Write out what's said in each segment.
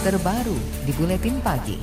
terbaru di Buletin Pagi.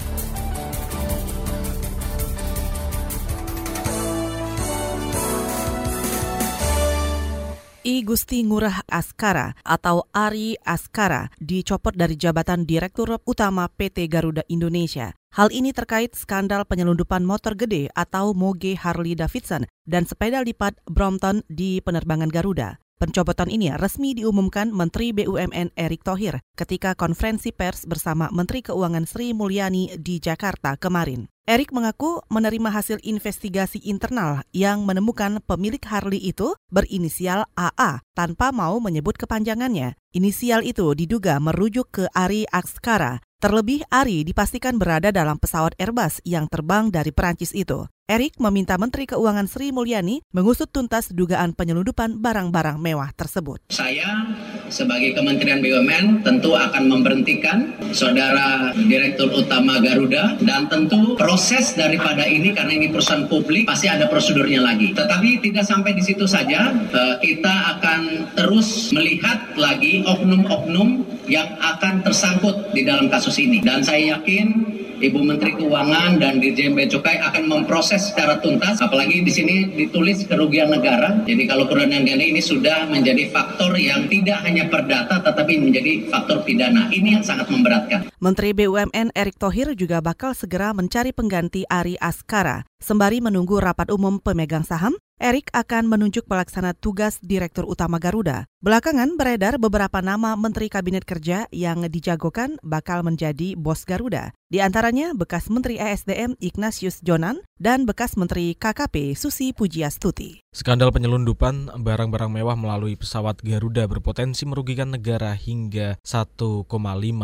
I Gusti Ngurah Askara atau Ari Askara dicopot dari jabatan Direktur Utama PT Garuda Indonesia. Hal ini terkait skandal penyelundupan motor gede atau Moge Harley Davidson dan sepeda lipat Brompton di penerbangan Garuda. Pencopotan ini resmi diumumkan Menteri BUMN Erick Thohir ketika konferensi pers bersama Menteri Keuangan Sri Mulyani di Jakarta kemarin. Erick mengaku menerima hasil investigasi internal yang menemukan pemilik Harley itu berinisial AA tanpa mau menyebut kepanjangannya. Inisial itu diduga merujuk ke Ari Akskara. Terlebih Ari dipastikan berada dalam pesawat Airbus yang terbang dari Perancis itu. Erik meminta Menteri Keuangan Sri Mulyani mengusut tuntas dugaan penyelundupan barang-barang mewah tersebut. Saya sebagai Kementerian BUMN tentu akan memberhentikan Saudara Direktur Utama Garuda dan tentu proses daripada ini karena ini perusahaan publik pasti ada prosedurnya lagi. Tetapi tidak sampai di situ saja, eh, kita akan terus melihat lagi oknum-oknum yang akan tersangkut di dalam kasus ini. Dan saya yakin Ibu Menteri Keuangan dan Dirjen Bea Cukai akan memproses secara tuntas. Apalagi di sini ditulis kerugian negara. Jadi kalau kerugian negara ini sudah menjadi faktor yang tidak hanya perdata tetapi menjadi faktor pidana. Ini yang sangat memberatkan. Menteri BUMN Erick Thohir juga bakal segera mencari pengganti Ari Askara. Sembari menunggu rapat umum pemegang saham, Erik akan menunjuk pelaksana tugas Direktur Utama Garuda. Belakangan beredar beberapa nama Menteri Kabinet Kerja yang dijagokan bakal menjadi bos Garuda. Di antaranya bekas Menteri ESDM Ignatius Jonan dan bekas Menteri KKP Susi Pujiastuti. Skandal penyelundupan barang-barang mewah melalui pesawat Garuda berpotensi merugikan negara hingga 1,5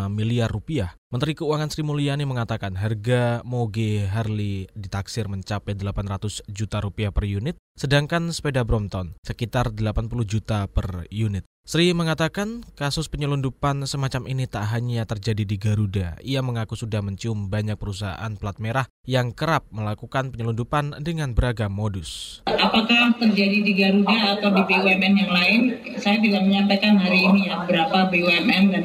miliar rupiah. Menteri Keuangan Sri Mulyani mengatakan harga Moge Harley ditaksir mencapai 800 juta rupiah per unit, sedangkan sepeda Brompton sekitar 80 juta per unit. Sri mengatakan kasus penyelundupan semacam ini tak hanya terjadi di Garuda. Ia mengaku sudah mencium banyak perusahaan plat merah yang kerap melakukan penyelundupan dengan beragam modus. Apakah terjadi di Garuda atau di BUMN yang lain? Saya tidak menyampaikan hari ini ya berapa BUMN dan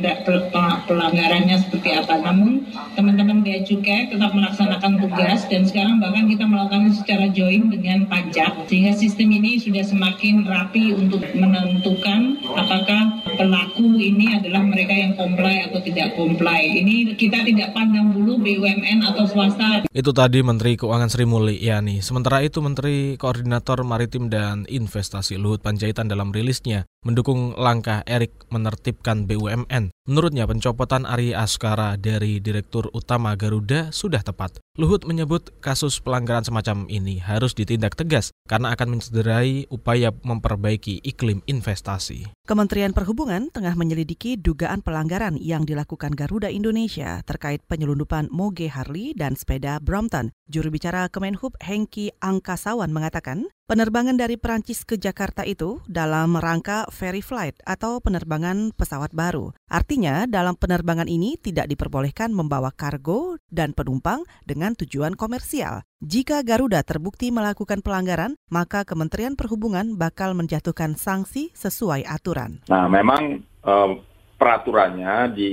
pelanggarannya seperti apa. Namun teman-teman Bea Cukai tetap melaksanakan tugas dan sekarang bahkan kita melakukan secara join dengan pajak sehingga sistem ini sudah semakin rapi untuk menentukan apakah pelaku ini adalah mereka yang comply atau tidak comply. Ini kita tidak pandang dulu BUMN atau swasta. Itu tadi Menteri Keuangan Sri Mulyani. Sementara itu Menteri Koordinator Maritim dan Investasi Luhut Panjaitan dalam rilisnya mendukung langkah Erik menertibkan BUMN. Menurutnya pencopotan Ari Askara dari Direktur Utama Garuda sudah tepat. Luhut menyebut kasus pelanggaran semacam ini harus ditindak tegas karena akan mencederai upaya memperbaiki iklim investasi. Kementerian Perhubungan tengah menyelidiki dugaan pelanggaran yang dilakukan Garuda Indonesia terkait penyelundupan Moge Harley dan sepeda Brompton. Juru bicara Kemenhub Hengki Angkasawan mengatakan, penerbangan dari Perancis ke Jakarta itu dalam rangka ferry flight atau penerbangan pesawat baru. Artinya, dalam penerbangan ini tidak diperbolehkan membawa kargo dan penumpang dengan tujuan komersial. Jika Garuda terbukti melakukan pelanggaran, maka Kementerian Perhubungan bakal menjatuhkan sanksi sesuai aturan. Nah, memang eh, peraturannya di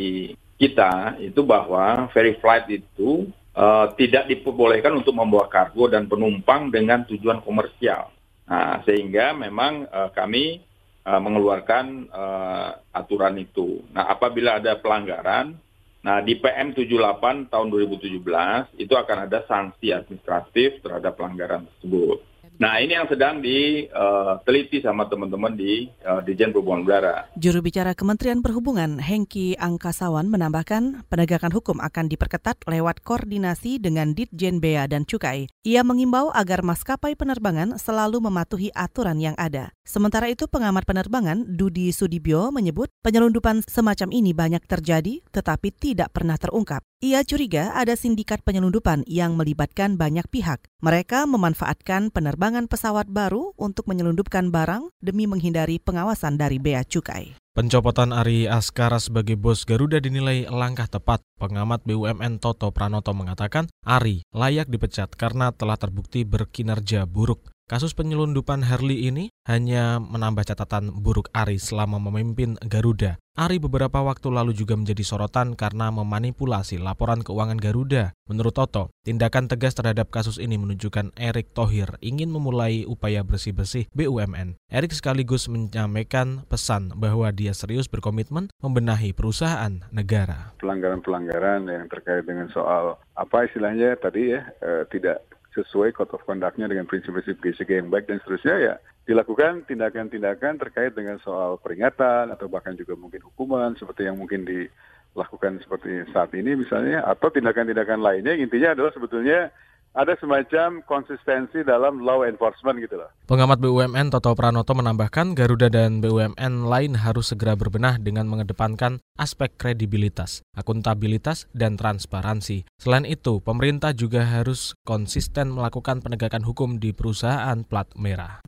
kita itu bahwa ferry flight itu uh, tidak diperbolehkan untuk membawa kargo dan penumpang dengan tujuan komersial. Nah, sehingga memang uh, kami uh, mengeluarkan uh, aturan itu. Nah, apabila ada pelanggaran, nah di PM 78 tahun 2017 itu akan ada sanksi administratif terhadap pelanggaran tersebut. Nah, ini yang sedang diteliti uh, sama teman-teman di uh, Dijen Perhubungan Udara. Juru bicara Kementerian Perhubungan Hengki Angkasawan menambahkan penegakan hukum akan diperketat lewat koordinasi dengan Ditjen Bea dan Cukai. Ia mengimbau agar maskapai penerbangan selalu mematuhi aturan yang ada. Sementara itu, pengamat penerbangan Dudi Sudibyo menyebut penyelundupan semacam ini banyak terjadi tetapi tidak pernah terungkap. Ia curiga ada sindikat penyelundupan yang melibatkan banyak pihak. Mereka memanfaatkan penerbangan pesawat baru untuk menyelundupkan barang demi menghindari pengawasan dari bea cukai. Pencopotan Ari Askara sebagai bos Garuda dinilai langkah tepat. Pengamat BUMN Toto Pranoto mengatakan Ari layak dipecat karena telah terbukti berkinerja buruk. Kasus penyelundupan Harley ini hanya menambah catatan buruk Ari selama memimpin Garuda. Ari beberapa waktu lalu juga menjadi sorotan karena memanipulasi laporan keuangan Garuda. Menurut Toto, tindakan tegas terhadap kasus ini menunjukkan Erick Thohir ingin memulai upaya bersih-bersih BUMN. Erick sekaligus menyampaikan pesan bahwa dia serius berkomitmen membenahi perusahaan negara. Pelanggaran-pelanggaran yang terkait dengan soal apa istilahnya tadi ya, eh, tidak sesuai code of conduct-nya dengan prinsip-prinsip GCG yang baik dan seterusnya ya dilakukan tindakan-tindakan terkait dengan soal peringatan atau bahkan juga mungkin hukuman seperti yang mungkin dilakukan seperti saat ini misalnya atau tindakan-tindakan lainnya. Intinya adalah sebetulnya ada semacam konsistensi dalam law enforcement gitu loh. Pengamat BUMN Toto Pranoto menambahkan Garuda dan BUMN lain harus segera berbenah dengan mengedepankan aspek kredibilitas, akuntabilitas, dan transparansi. Selain itu, pemerintah juga harus konsisten melakukan penegakan hukum di perusahaan plat merah.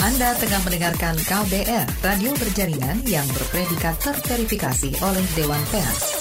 Anda tengah mendengarkan KBR, radio berjaringan yang berpredikat terverifikasi oleh Dewan Pers.